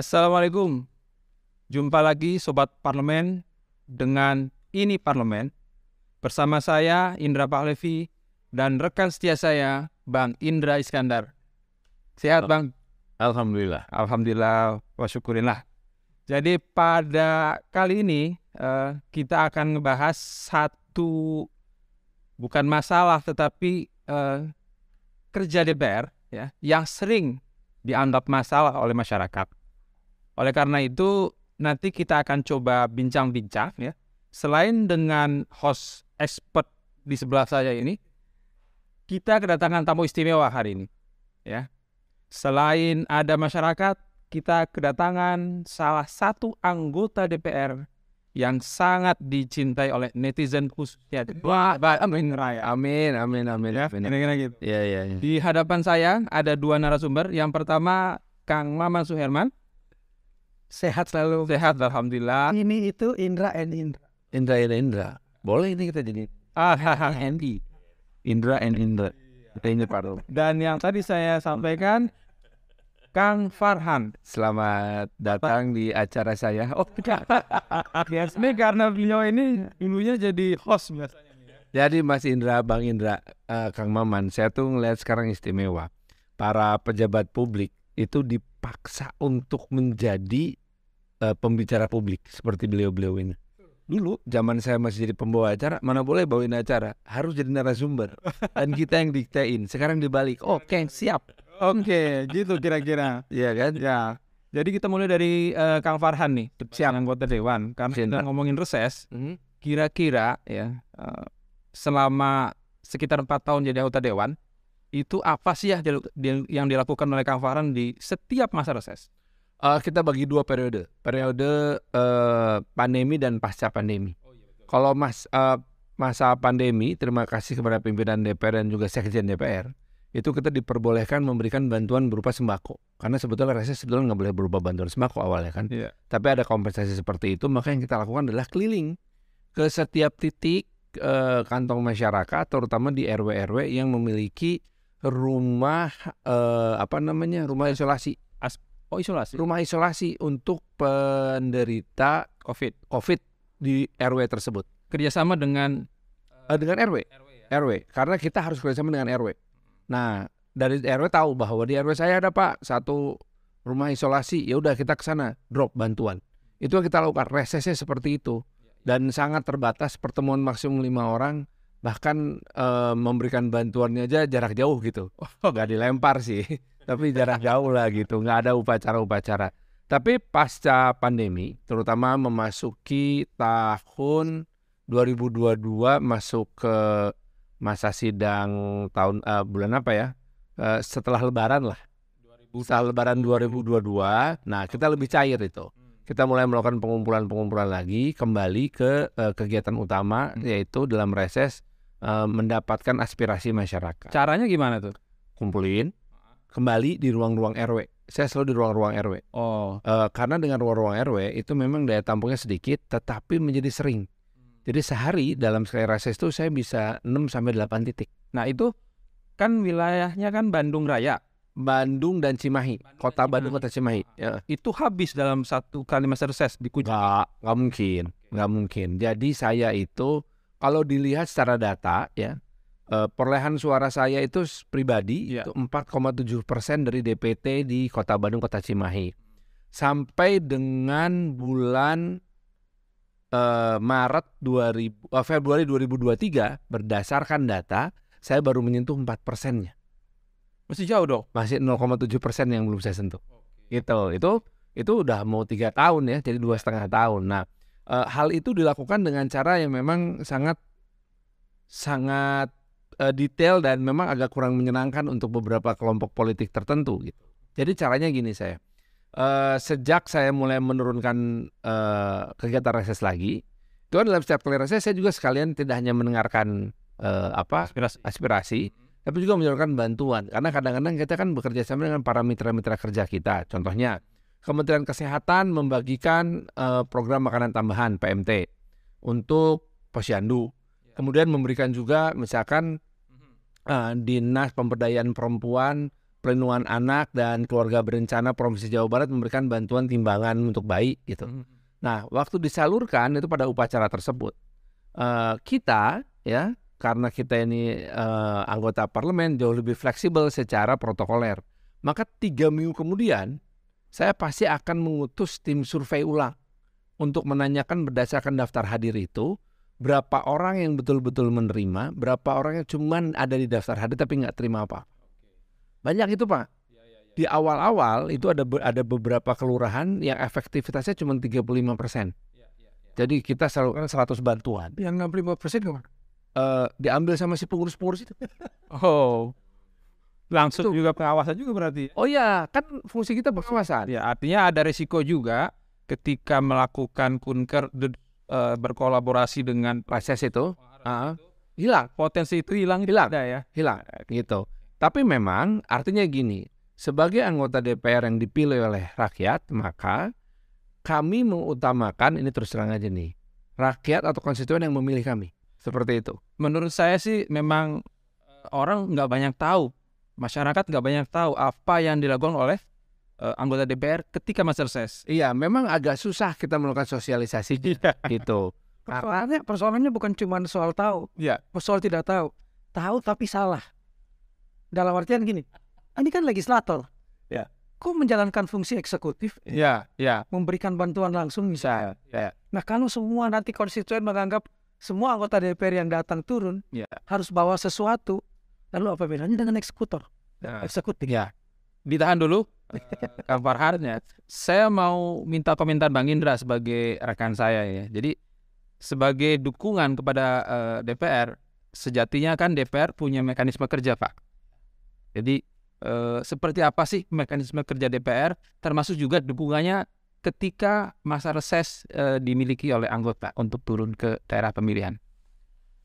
Assalamualaikum. Jumpa lagi Sobat Parlemen dengan Ini Parlemen. Bersama saya Indra Pahlevi dan rekan setia saya Bang Indra Iskandar. Sehat Bang? Alhamdulillah. Alhamdulillah wa syukurillah. Jadi pada kali ini eh, kita akan ngebahas satu bukan masalah tetapi eh, kerja DPR ya yang sering dianggap masalah oleh masyarakat. Oleh karena itu nanti kita akan coba bincang-bincang ya. Selain dengan host expert di sebelah saya ini, kita kedatangan tamu istimewa hari ini ya. Selain ada masyarakat, kita kedatangan salah satu anggota DPR yang sangat dicintai oleh netizen khususnya. Wah, amin raya. Amin, amin, amin. Ya, amin. kira-kira gitu. Iya, iya, iya. Di hadapan saya ada dua narasumber. Yang pertama Kang Maman Suherman. Sehat selalu. Sehat alhamdulillah. Ini itu Indra and Indra. Indra, Indra, Indra. Boleh ini kita jadi Ah. Andy. Indra and Indra. Kita ini Pak Dan yang tadi saya sampaikan Kang Farhan. Selamat datang di acara saya. Oh, tidak. Yes, ini karena beliau ini dulunya jadi host biasanya. Jadi Mas Indra, Bang Indra, eh, Kang Maman, saya tuh ngeliat sekarang istimewa. Para pejabat publik itu dipaksa untuk menjadi eh, pembicara publik seperti beliau-beliau ini. Dulu zaman saya masih jadi pembawa acara, mana boleh bawain acara, harus jadi narasumber. Dan kita yang diktein. Sekarang dibalik. Oke, siap. Oke, gitu kira-kira. Iya kan? Ya. Jadi kita mulai dari eh, Kang Farhan nih, Siap. anggota dewan. Karena kita ngomongin reses, Mhm. kira-kira ya eh, selama sekitar empat tahun jadi anggota dewan, itu apa sih ya yang dilakukan oleh Kang Farhan di setiap masa reses? Eh, kita bagi dua periode. Periode eh, pandemi dan pasca pandemi. Kalau mas eh, masa pandemi, terima kasih kepada pimpinan DPR dan juga sekjen DPR, itu kita diperbolehkan memberikan bantuan berupa sembako. Karena sebetulnya reses sebetulnya nggak boleh berupa bantuan sembako awalnya kan. Iya. Tapi ada kompensasi seperti itu, maka yang kita lakukan adalah keliling ke setiap titik eh, kantong masyarakat, terutama di RW-RW yang memiliki rumah eh, apa namanya rumah isolasi Oh isolasi. rumah isolasi untuk penderita COVID. COVID di RW tersebut. Kerjasama dengan Eh, dengan RW, RW ya. RW, karena kita harus kerjasama dengan RW. Nah, dari RW tahu bahwa di RW saya ada Pak satu rumah isolasi, ya udah kita ke sana drop bantuan. Itu yang kita lakukan resesnya seperti itu dan sangat terbatas pertemuan maksimum lima orang bahkan eh, memberikan bantuannya aja jarak jauh gitu. Oh, nggak dilempar sih, tapi jarak jauh lah gitu, nggak ada upacara-upacara. Tapi pasca pandemi, terutama memasuki tahun 2022 masuk ke masa sidang tahun eh, bulan apa ya? Eh, setelah lebaran lah. Setelah lebaran 2022. Nah, kita lebih cair itu. Kita mulai melakukan pengumpulan-pengumpulan lagi kembali ke eh, kegiatan utama yaitu dalam reses eh, mendapatkan aspirasi masyarakat. Caranya gimana tuh? Kumpulin kembali di ruang-ruang RW. Saya selalu di ruang-ruang RW. Oh, Eh, karena dengan ruang-ruang RW itu memang daya tampungnya sedikit tetapi menjadi sering. Jadi sehari dalam sekali reses itu saya bisa 6 sampai 8 titik. nah itu kan wilayahnya kan Bandung Raya. Bandung dan Cimahi, kota dan Bandung Cimahi. kota Cimahi. Ya. Itu habis dalam satu kali masa reses di Kucing. Nggak, nggak mungkin, nggak mungkin. Jadi saya itu kalau dilihat secara data ya, eh, perolehan suara saya itu pribadi Iya. itu 4,7 persen dari DPT di kota Bandung kota Cimahi. Sampai dengan bulan eh, Maret 2000, eh, Februari 2023 berdasarkan data saya baru menyentuh 4 persennya. Masih jauh dong. Masih 0,7 persen yang belum saya sentuh gitu itu itu udah mau tiga tahun ya jadi dua setengah tahun nah hal itu dilakukan dengan cara yang memang sangat sangat eh, detail dan memang agak kurang menyenangkan untuk beberapa kelompok politik tertentu gitu. Jadi caranya gini saya Eh, sejak saya mulai menurunkan eh, kegiatan reses lagi itu kan dalam setiap kali reses saya juga sekalian tidak hanya mendengarkan eh, apa Aspirasi. aspirasi tapi juga menyalurkan bantuan. Karena kadang-kadang kita kan bekerja sama dengan para mitra-mitra kerja kita. Contohnya Kementerian Kesehatan membagikan eh, program makanan tambahan PMT untuk posyandu. Kemudian memberikan juga misalkan eh, dinas pemberdayaan perempuan Pelindungan Anak dan Keluarga Berencana Provinsi Jawa Barat memberikan bantuan timbangan untuk bayi gitu. Nah, waktu disalurkan itu pada upacara tersebut, eh, kita ya karena kita ini eh, anggota parlemen jauh lebih fleksibel secara protokoler. Maka tiga minggu kemudian saya pasti akan mengutus tim survei ulang untuk menanyakan berdasarkan daftar hadir itu berapa orang yang betul-betul menerima, berapa orang yang cuman ada di daftar hadir tapi nggak terima apa. Banyak itu pak. Di awal-awal itu ada ada beberapa kelurahan yang efektivitasnya cuma 35 persen. Jadi kita salurkan 100 bantuan. Yang 65 persen ke mana? Eh, diambil sama si pengurus-pengurus itu. Oh, langsung juga pengawasan juga berarti. Oh ya, kan fungsi kita pengawasan. Ya, artinya ada risiko juga ketika melakukan kunker eh, berkolaborasi dengan Reses itu ah, hilang, potensi itu hilang Hilang. Ada ya. hilang gitu. Tapi memang artinya gini, sebagai anggota DPR yang dipilih oleh rakyat, maka kami mengutamakan ini terus terang aja nih, rakyat atau konstituen yang memilih kami. Seperti itu. Menurut saya sih memang eh, orang nggak banyak tahu, masyarakat nggak banyak tahu apa yang dilakukan oleh eh, anggota DPR ketika masa reses. Iya, memang agak susah kita melakukan sosialisasi gitu. Persoalannya, persoalannya bukan cuma soal tahu, Iya. soal tidak tahu. Tahu tapi salah. Dalam artian gini, ini kan legislator. Ya. Kok menjalankan fungsi eksekutif, Iya, iya. memberikan bantuan langsung misalnya. Ya. Nah kalau semua nanti konstituen menganggap semua anggota DPR yang datang turun Ya. harus bawa sesuatu, lalu apa bedanya dengan eksekutor? Nah, Eksekutif. ya. Ditahan dulu, Kang Farhan ya. Saya mau minta komentar Bang Indra sebagai rekan saya ya. Jadi sebagai dukungan kepada eh, DPR, sejatinya kan DPR punya mekanisme kerja Pak. Jadi eh, seperti apa sih mekanisme kerja DPR, termasuk juga dukungannya ketika masa reses eh, dimiliki oleh anggota untuk turun ke daerah pemilihan.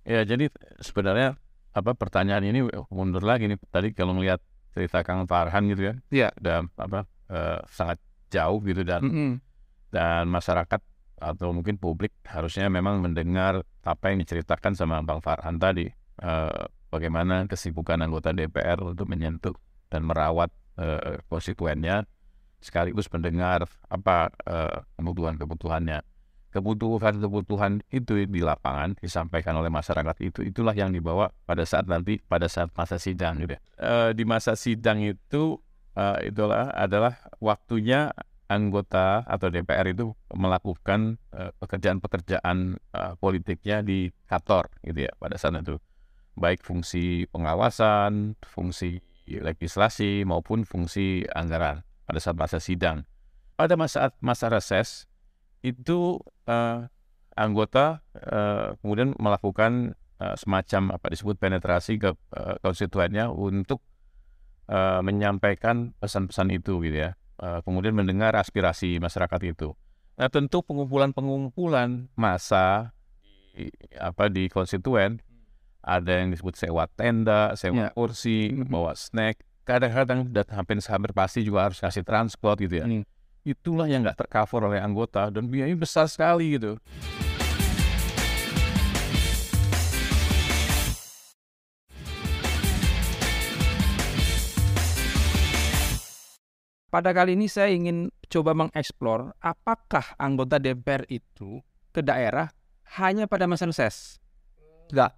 Ya, jadi sebenarnya apa pertanyaan ini mundur lagi nih. Tadi kalau melihat cerita Kang Farhan gitu ya, Iya. udah apa eh, sangat jauh gitu dan Mm-mm. dan masyarakat atau mungkin publik harusnya memang mendengar apa yang diceritakan sama Bang Farhan tadi. Eh, bagaimana kesibukan anggota DPR untuk menyentuh dan merawat eh, konstituennya sekaligus mendengar apa eh, kebutuhan-kebutuhannya kebutuhan-kebutuhan itu di lapangan disampaikan oleh masyarakat itu itulah yang dibawa pada saat nanti pada saat masa sidang gitu. Eh, di masa sidang itu eh, itulah adalah waktunya anggota atau DPR itu melakukan eh, pekerjaan-pekerjaan eh, politiknya di kantor gitu ya pada saat itu baik fungsi pengawasan, fungsi legislasi maupun fungsi anggaran pada saat masa sidang. Pada masa masa reses itu eh, anggota eh, kemudian melakukan eh, semacam apa disebut penetrasi ke eh, konstituennya untuk eh, menyampaikan pesan-pesan itu gitu ya. Eh, kemudian mendengar aspirasi masyarakat itu. Nah, tentu pengumpulan-pengumpulan massa di, apa di konstituen ada yang disebut sewa tenda, sewa Ya. kursi, bawa snack. Kadang-kadang dat- hampir hampir pasti juga harus kasih transport gitu ya. Hmm. Itulah yang nggak tercover oleh anggota dan biayanya besar sekali gitu. Pada kali ini saya ingin coba mengeksplor apakah anggota DPR itu ke daerah hanya pada masa reses. Enggak,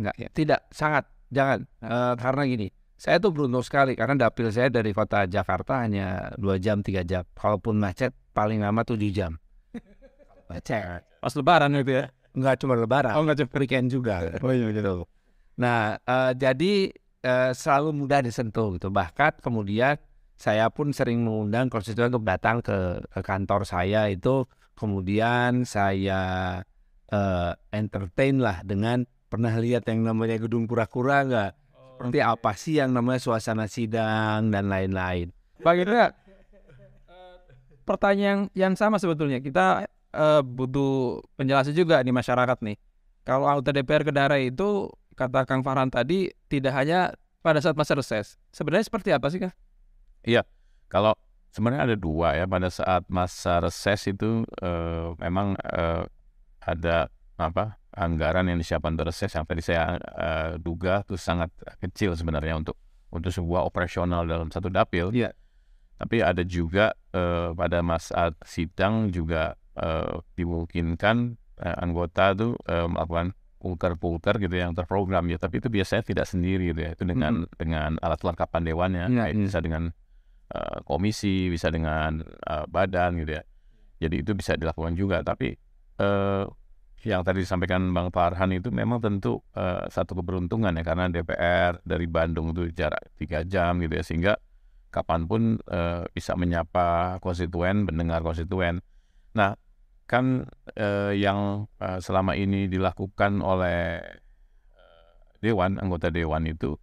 Enggak ya. tidak, sangat, jangan. Eh, karena gini, saya tuh beruntung sekali karena dapil saya dari kota Jakarta hanya dua jam tiga jam. Kalaupun macet paling lama tujuh jam. Macet. Pas lebaran gitu ya. Enggak cuma lebaran, Oh enggak cuma weekend juga. Oh iya gitu. Nah, eh, jadi eh, selalu mudah disentuh gitu. Bahkan kemudian saya pun sering mengundang konstituen untuk datang ke, ke kantor saya itu. Kemudian saya eh, entertain lah dengan pernah lihat yang namanya gedung kura-kura nggak? Seperti apa sih yang namanya suasana sidang dan lain-lain. Bang Indra, pertanyaan yang sama sebetulnya. Kita eh, butuh penjelasan juga di masyarakat nih. Kalau anggota DPR ke daerah itu, kata Kang Farhan tadi, tidak hanya pada saat masa reses. Sebenarnya seperti apa sih, Kang? Kalau sebenarnya ada dua ya pada saat masa reses itu eh, memang eh, ada apa anggaran yang disiapkan reses yang tadi saya eh, duga itu sangat kecil sebenarnya untuk untuk sebuah operasional dalam satu dapil. Iya. Tapi ada juga eh, pada masa sidang juga eh, dimungkinkan eh, anggota tuh eh, melakukan pulker-pulker gitu yang terprogram ya. Tapi itu biasanya tidak sendiri gitu ya. Itu dengan dengan alat lengkapan dewannya. Kayak iya. Bisa dengan eh, komisi, bisa dengan eh, badan gitu ya. Jadi itu bisa dilakukan juga. Tapi eh, yang tadi disampaikan Bang Farhan itu memang tentu eh, satu keberuntungan ya karena DPR dari Bandung itu jarak tiga jam gitu ya sehingga kapan pun eh, bisa menyapa konstituen, mendengar konstituen. Nah kan eh, yang eh, selama ini dilakukan oleh eh, dewan anggota dewan itu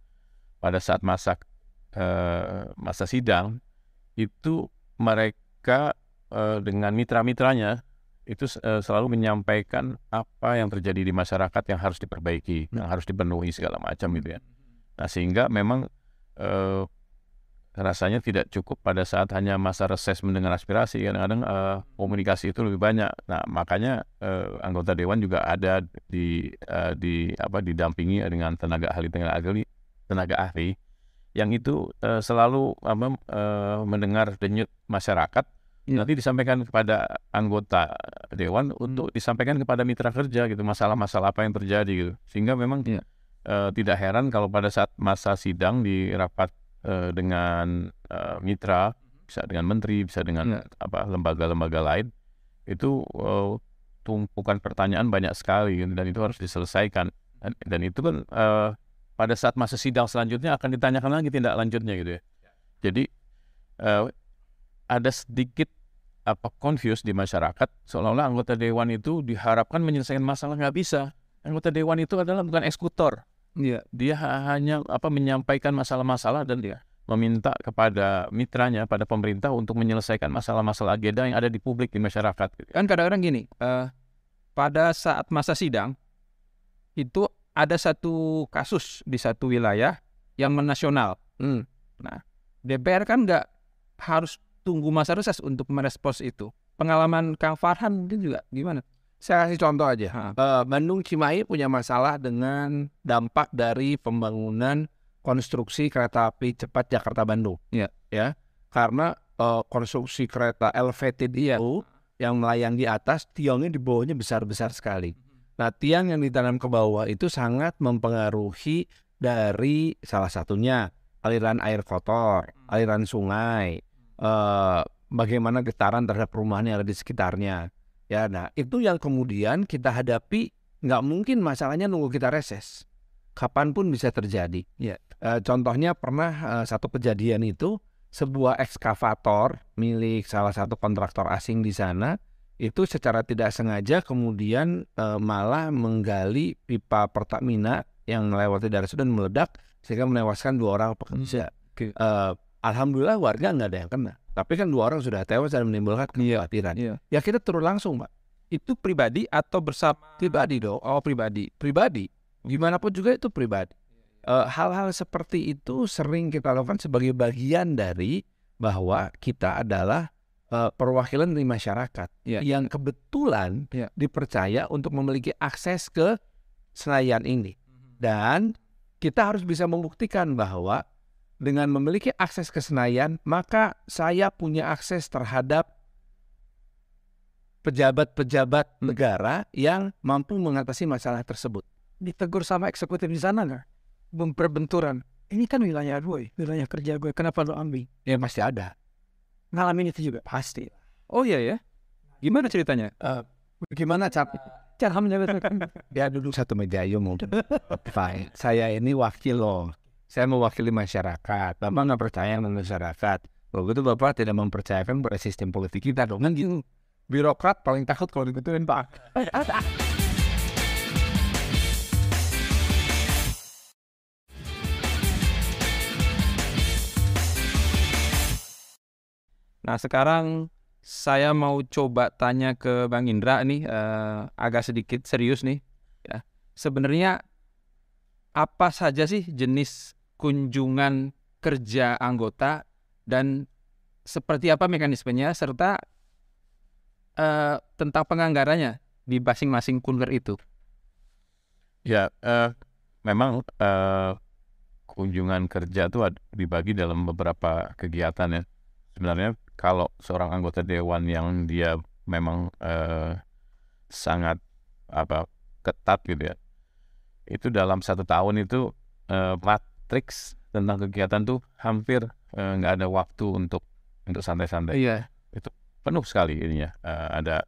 pada saat masa eh, masa sidang itu mereka eh, dengan mitra-mitranya itu eh, selalu menyampaikan apa yang terjadi di masyarakat yang harus diperbaiki, yang harus dipenuhi segala macam gitu ya. Nah sehingga memang eh, rasanya tidak cukup pada saat hanya masa reses mendengar aspirasi, kadang-kadang eh, komunikasi itu lebih banyak. Nah makanya eh, anggota dewan juga ada di eh, di apa didampingi dengan tenaga ahli tenaga ahli tenaga ahli yang itu eh, selalu apa, eh, mendengar denyut masyarakat. Nanti disampaikan kepada anggota dewan untuk disampaikan kepada mitra kerja gitu masalah-masalah apa yang terjadi gitu. Sehingga memang Iya. eh, tidak heran kalau pada saat masa sidang di rapat eh, dengan eh, mitra bisa dengan menteri bisa dengan Iya. apa lembaga-lembaga lain itu eh, tumpukan pertanyaan banyak sekali gitu, dan itu harus diselesaikan. Dan, dan itu kan eh, pada saat masa sidang selanjutnya akan ditanyakan lagi tindak lanjutnya gitu ya. Jadi eh, ada sedikit apa confuse di masyarakat seolah-olah anggota dewan itu diharapkan menyelesaikan masalah nggak bisa anggota dewan itu adalah bukan eksekutor Iya. dia ha- hanya apa menyampaikan masalah-masalah dan dia meminta kepada mitranya pada pemerintah untuk menyelesaikan masalah-masalah agenda yang ada di publik di masyarakat gitu. kan kadang-kadang gini, eh, pada saat masa sidang itu ada satu kasus di satu wilayah yang menasional. Hmm. DPR kan nggak harus tunggu masa reses untuk merespons itu. Pengalaman Kang Farhan mungkin juga gimana? Saya kasih contoh aja. Ha. Eh, Bandung Cimahi punya masalah dengan dampak dari pembangunan konstruksi kereta api cepat Jakarta Bandung. Iya. Ya. Karena eh, konstruksi kereta elevated itu yang melayang di atas, tiangnya di bawahnya besar-besar sekali. Nah, tiang yang ditanam ke bawah itu sangat mempengaruhi dari salah satunya aliran air kotor, aliran sungai, eh, bagaimana getaran terhadap perumahan yang ada di sekitarnya. Ya, nah itu yang kemudian kita hadapi nggak mungkin masalahnya nunggu kita reses. Kapan pun bisa terjadi. Ya. Eh, contohnya pernah eh, satu kejadian itu sebuah ekskavator milik salah satu kontraktor asing di sana itu secara tidak sengaja kemudian eh, malah menggali pipa Pertamina yang melewati daerah itu dan meledak sehingga menewaskan dua orang pekerja. oke. Eh, Alhamdulillah warga nggak ada yang kena. Tapi kan dua orang sudah tewas dan menimbulkan kekhawatiran. Iya. Ya kita turun langsung, Pak. Itu pribadi atau bersama? Pribadi dong. Oh pribadi. Pribadi. Gimana pun juga itu pribadi. Eh, Hal-hal seperti itu sering kita lakukan sebagai bagian dari bahwa kita adalah eh, perwakilan dari masyarakat Iya. yang kebetulan Iya. dipercaya untuk memiliki akses ke Senayan ini. Dan kita harus bisa membuktikan bahwa dengan memiliki akses ke Senayan, maka saya punya akses terhadap pejabat-pejabat negara yang mampu mengatasi masalah tersebut. Ditegur sama eksekutif di sana nggak? Memperbenturan. Ini kan wilayah gue, wilayah kerja gue. Kenapa lo ambil? Ya pasti ada. Ngalamin itu juga. Pasti. Oh iya ya. Gimana ceritanya? Gimana cara? Cara menjawab Ya duduk satu meja yuk. Fine. Saya ini wakil loh. Saya mewakili masyarakat. Bapak nggak percaya dengan masyarakat. Kalau gitu Bapak tidak mempercayakan pada sistem politik kita dong. Kan gitu. Birokrat paling takut kalau digituin Pak. Nah sekarang saya mau coba tanya ke Bang Indra nih eh, agak sedikit serius nih. Ya. Sebenarnya apa saja sih jenis kunjungan kerja anggota dan seperti apa mekanismenya serta eh, tentang penganggarannya di masing-masing kunker itu. Ya, eh, memang eh, kunjungan kerja ad- dibagi dalam beberapa kegiatan ya. Sebenarnya kalau seorang anggota dewan yang dia memang eh, sangat apa ketat gitu ya, itu dalam satu tahun itu eh, matriks tentang kegiatan tuh hampir eh, nggak ada waktu untuk untuk santai-santai Iya. penuh sekali ininya. Eh, ada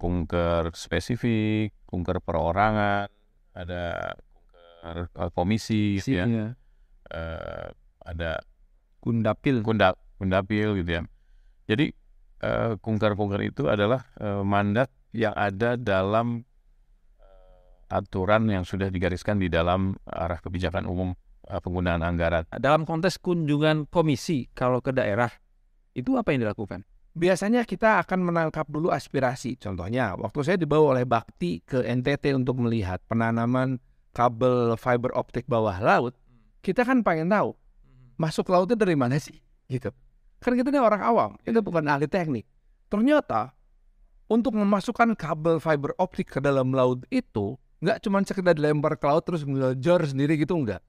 kunker spesifik, kunker perorangan, ada kunker eh, komisi, gitu ya. Iya. Eh, ada Kundapil. kunda kundapil gitu ya. Jadi kunker-kunker itu adalah mandat yang ada dalam aturan yang sudah digariskan di dalam arah kebijakan umum penggunaan anggaran. Dalam konteks kunjungan komisi kalau ke daerah itu apa yang dilakukan? Biasanya kita akan menangkap dulu aspirasi. Contohnya, waktu saya dibawa oleh Bakti ke NTT untuk melihat penanaman kabel fiber optik bawah laut, kita kan pengen tahu masuk lautnya dari mana sih, gitu. Kan kita ini orang awam, kita bukan ahli teknik. Ternyata untuk memasukkan kabel fiber optik ke dalam laut itu nggak cuma sekedar dilempar ke laut terus ngelajar sendiri gitu enggak.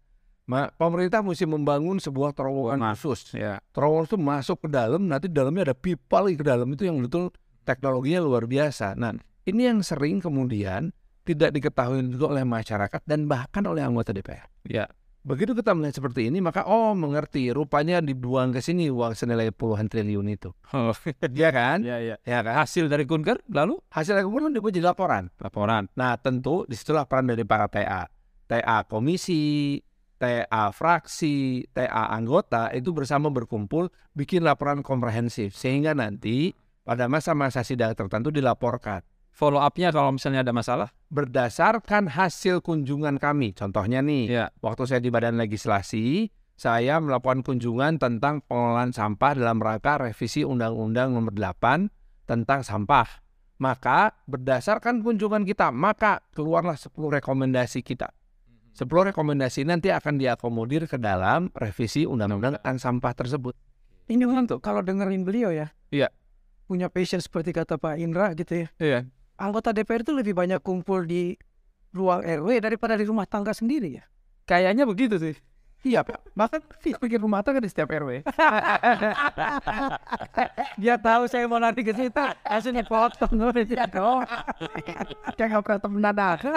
Ma- pemerintah mesti membangun sebuah terowongan khusus Ya. terowongan itu masuk ke dalam, nanti di dalamnya ada pipa lagi ke dalam itu yang betul teknologinya luar biasa. Nah, ini yang sering kemudian tidak diketahui juga oleh masyarakat dan bahkan oleh anggota DPR. Ya. Begitu kita melihat seperti ini, maka oh mengerti, rupanya dibuang ke sini uang senilai puluhan triliun itu. Oh, Ya kan? ya, ya. Ya kan? Hasil dari kunker lalu Hasil kemudian dibuat jadi laporan. laporan. Nah, tentu di situlah peran dari para TA. TA komisi, TA fraksi, TA anggota itu bersama berkumpul bikin laporan komprehensif sehingga nanti pada masa-masa sidang tertentu dilaporkan Follow up-nya kalau misalnya ada masalah. berdasarkan hasil kunjungan kami. Contohnya nih, Ya. waktu saya di Badan Legislasi, saya melakukan kunjungan tentang pengelolaan sampah dalam rangka revisi Undang-Undang Nomor 8 tentang sampah. Maka berdasarkan kunjungan kita, maka keluarlah 10 rekomendasi kita. 10 rekomendasi nanti akan diakomodir ke dalam revisi Undang-Undang tentang sampah tersebut. Ini tuh kalau dengerin beliau ya. Iya. Punya passion seperti kata Pak Indra gitu ya. Iya. Anggota DPR itu lebih banyak kumpul di ruang RW daripada di rumah tangga sendiri ya. Kayaknya begitu sih. Iya Pak. Bahkan bikin rumah tangga di setiap RW. Dia tahu saya mau nanti ke situ. Langsung dipotong. Dia dong. Dia nggak pernah mendadak.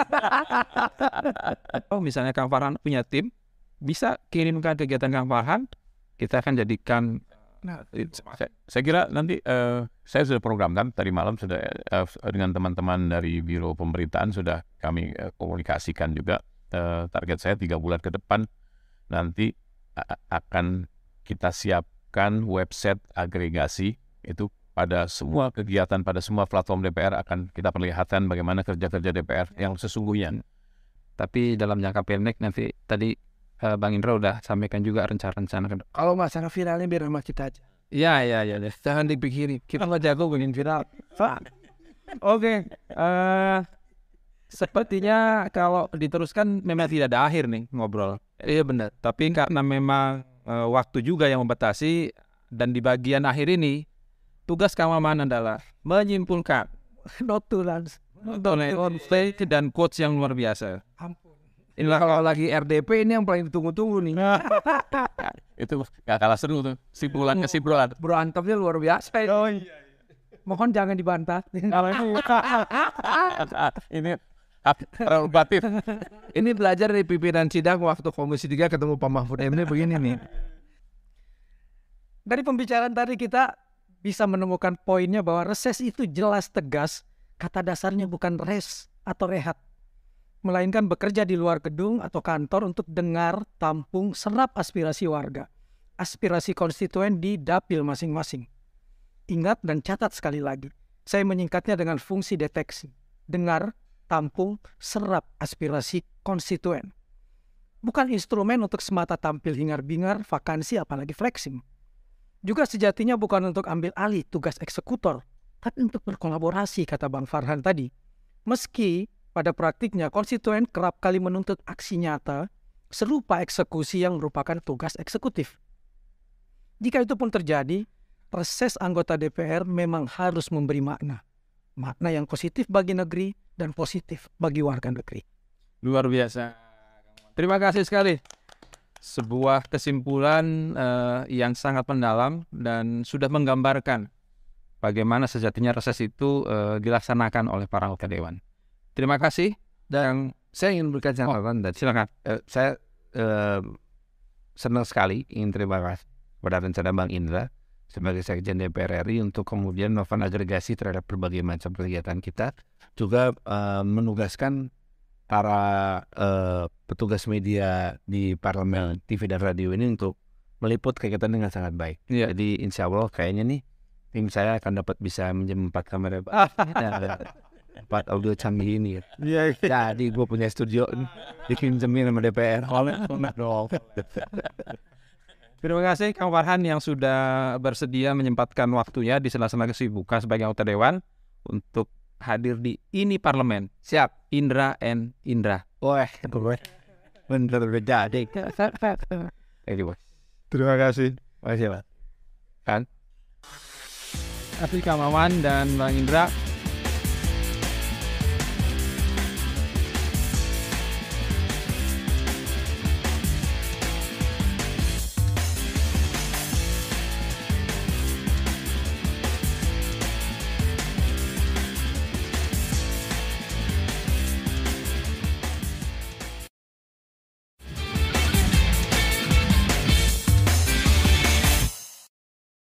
Oh, misalnya Kang Farhan punya tim, bisa kirimkan kegiatan Kang Farhan, kita akan jadikan Nah, Saya, saya kira nanti eh, saya sudah programkan tadi malam sudah eh, dengan teman-teman dari biro pemberitaan sudah kami eh, komunikasikan juga Eh, target saya tiga bulan ke depan nanti akan kita siapkan website agregasi itu pada semua kegiatan pada semua platform DPR akan kita perlihatkan bagaimana kerja-kerja DPR yang sesungguhnya. tapi dalam jangka pendek nanti tadi eh, Bang Indra udah sampaikan juga rencana-rencana kalau masalah viralnya biar sama kita aja. Iya, iya, iya. iya. Jangan dipikirin. Kita nggak jago bikin viral. Pak. Oke, eh sepertinya kalau diteruskan memang tidak ada akhir nih ngobrol. Iya benar. Tapi karena memang eh, waktu juga yang membatasi dan di bagian akhir ini tugas Kang Maman adalah menyimpulkan Notulans. play dan quotes yang luar biasa. Ampun. Inilah kalau lagi RDP ini yang paling ditunggu-tunggu nih. Itu gak kalah seru tuh simpulan kesimpulan. Berantemnya luar biasa. Oh iya. Mohon jangan dibantah. Kalau ini ini prerogatif. Ini belajar dari pimpinan sidang waktu Komisi 3 ketemu Pak Mahfud MD begini nih. dari pembicaraan tadi kita bisa menemukan poinnya bahwa reses itu jelas tegas kata dasarnya bukan res atau rehat melainkan bekerja di luar gedung atau kantor untuk dengar, tampung, serap aspirasi warga. Aspirasi konstituen di dapil masing-masing. Ingat dan catat sekali lagi, saya menyingkatnya dengan fungsi deteksi. Dengar, tampung, serap aspirasi konstituen. Bukan instrumen untuk semata tampil hingar-bingar, vakansi, apalagi flexing. Juga sejatinya bukan untuk ambil alih tugas eksekutor, tapi untuk berkolaborasi, kata Bang Farhan tadi. Meski pada praktiknya konstituen kerap kali menuntut aksi nyata serupa eksekusi yang merupakan tugas eksekutif. Jika itu pun terjadi, reses anggota DPR memang harus memberi makna. Makna yang positif bagi negeri dan positif bagi warga negeri. Luar biasa. Terima kasih sekali. sebuah kesimpulan eh, yang sangat mendalam dan sudah menggambarkan bagaimana sejatinya reses itu eh, dilaksanakan oleh para anggota dewan. Terima kasih dan Saya ingin berikan catatan dan silakan. eh, saya eh, senang sekali ingin terima kasih pada rencana Bang Indra sebagai Sekjen DPR RI untuk kemudian melakukan agregasi terhadap berbagai macam kegiatan kita juga eh, menugaskan para eh, petugas media di parlemen TV dan radio ini untuk meliput kegiatan dengan sangat baik. Iya. Jadi insya Allah kayaknya nih tim saya akan dapat bisa minjem empat kamera empat audio canggih ini. Iya. Jadi gue punya studio nih, dipinjemin sama DPR. Terima kasih Kang Farhan yang sudah bersedia menyempatkan waktunya di sela-sela kesibukan sebagai anggota dewan untuk hadir di ini parlemen. Siap. Indra and Indra. Wah, bener jadi. Thank you, bos. Terima kasih. Pak. Asli Kang Maman dan Bang Indra